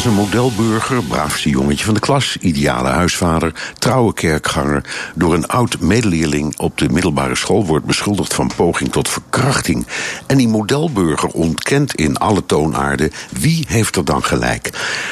Als een modelburger, braafste jongetje van de klas, ideale huisvader, trouwe kerkganger, door een oud medeleerling op de middelbare school wordt beschuldigd van poging tot verkrachting. En die modelburger ontkent in alle toonaarden wie heeft er dan gelijk.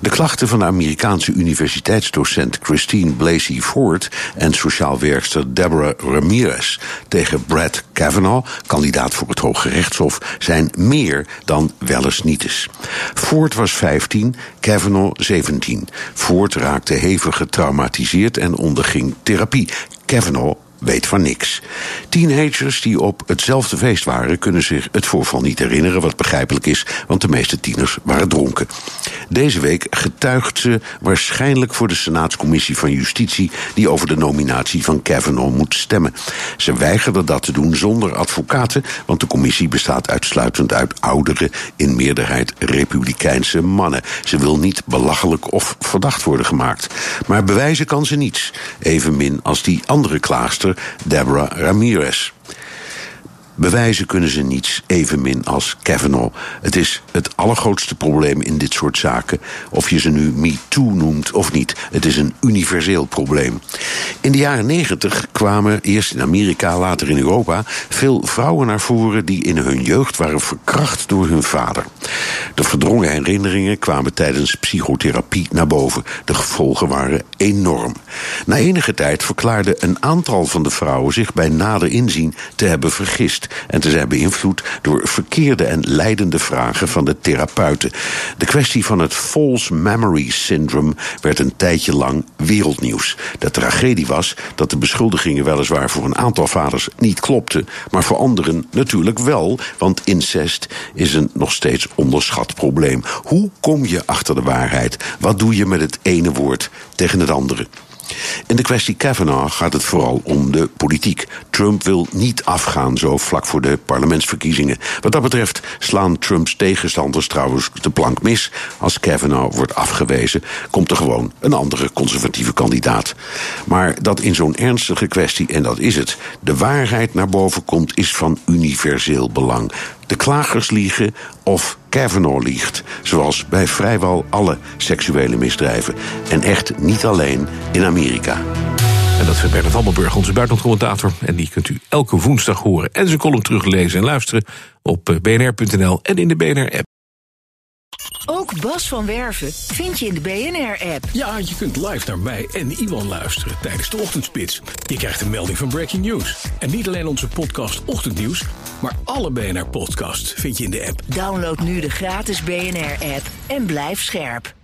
De klachten van de Amerikaanse universiteitsdocent Christine Blasey Ford en sociaal werkster Deborah Ramirez tegen Brad Kavanaugh, kandidaat voor het Hoge Rechtshof, zijn meer dan wel eens nietes. Ford was 15. Kavanaugh 17. Ford raakte hevig getraumatiseerd en onderging therapie. Kavanaugh weet van niks. Teenagers die op hetzelfde feest waren, kunnen zich het voorval niet herinneren, wat begrijpelijk is, want de meeste tieners waren dronken. Deze week getuigt ze waarschijnlijk voor de Senaatscommissie van Justitie, die over de nominatie van Kavanaugh moet stemmen. Ze weigerde dat te doen zonder advocaten, want de commissie bestaat uitsluitend uit oudere, in meerderheid republikeinse mannen. Ze wil niet belachelijk of verdacht worden gemaakt. Maar bewijzen kan ze niets, evenmin als die andere klaagster Deborah Ramirez. Bewijzen kunnen ze niets, evenmin als Kavanaugh. Het is het allergrootste probleem in dit soort zaken. Of je ze nu MeToo noemt of niet. Het is een universeel probleem. In de jaren negentig kwamen, eerst in Amerika, later in Europa... veel vrouwen naar voren die in hun jeugd waren verkracht door hun vader. De verdrongen herinneringen kwamen tijdens psychotherapie naar boven. De gevolgen waren enorm. Na enige tijd verklaarde een aantal van de vrouwen zich bij nader inzien te hebben vergist en te zijn beïnvloed door verkeerde en leidende vragen van de therapeuten. De kwestie van het false memory syndrome werd een tijdje lang wereldnieuws. De tragedie was dat de beschuldigingen weliswaar voor een aantal vaders niet klopten, maar voor anderen natuurlijk wel, want incest is een nog steeds onderschat probleem. Hoe kom je achter de waarheid? Wat doe je met het ene woord tegen het andere? In de kwestie Kavanaugh gaat het vooral om de politiek. Trump wil niet afgaan zo vlak voor de parlementsverkiezingen. Wat dat betreft slaan Trumps tegenstanders trouwens de plank mis. Als Kavanaugh wordt afgewezen, komt er gewoon een andere conservatieve kandidaat. Maar dat in zo'n ernstige kwestie, en dat is het, de waarheid naar boven komt, is van universeel belang de klagers liegen of Kavanaugh liegt. Zoals bij vrijwel alle seksuele misdrijven. En echt niet alleen in Amerika. En dat is Bernard Hammelburg, onze buitenlandcommentator. En die kunt u elke woensdag horen en zijn column teruglezen en luisteren... op eh, bnr.nl en in de BNR-app. Ook Bas van Werven vind je in de BNR-app. Ja, je kunt live naar mij en Iwan luisteren tijdens de ochtendspits. Je krijgt een melding van Breaking News. En niet alleen onze podcast Ochtendnieuws, maar alle BNR-podcasts vind je in de app. Download nu de gratis BNR-app en blijf scherp.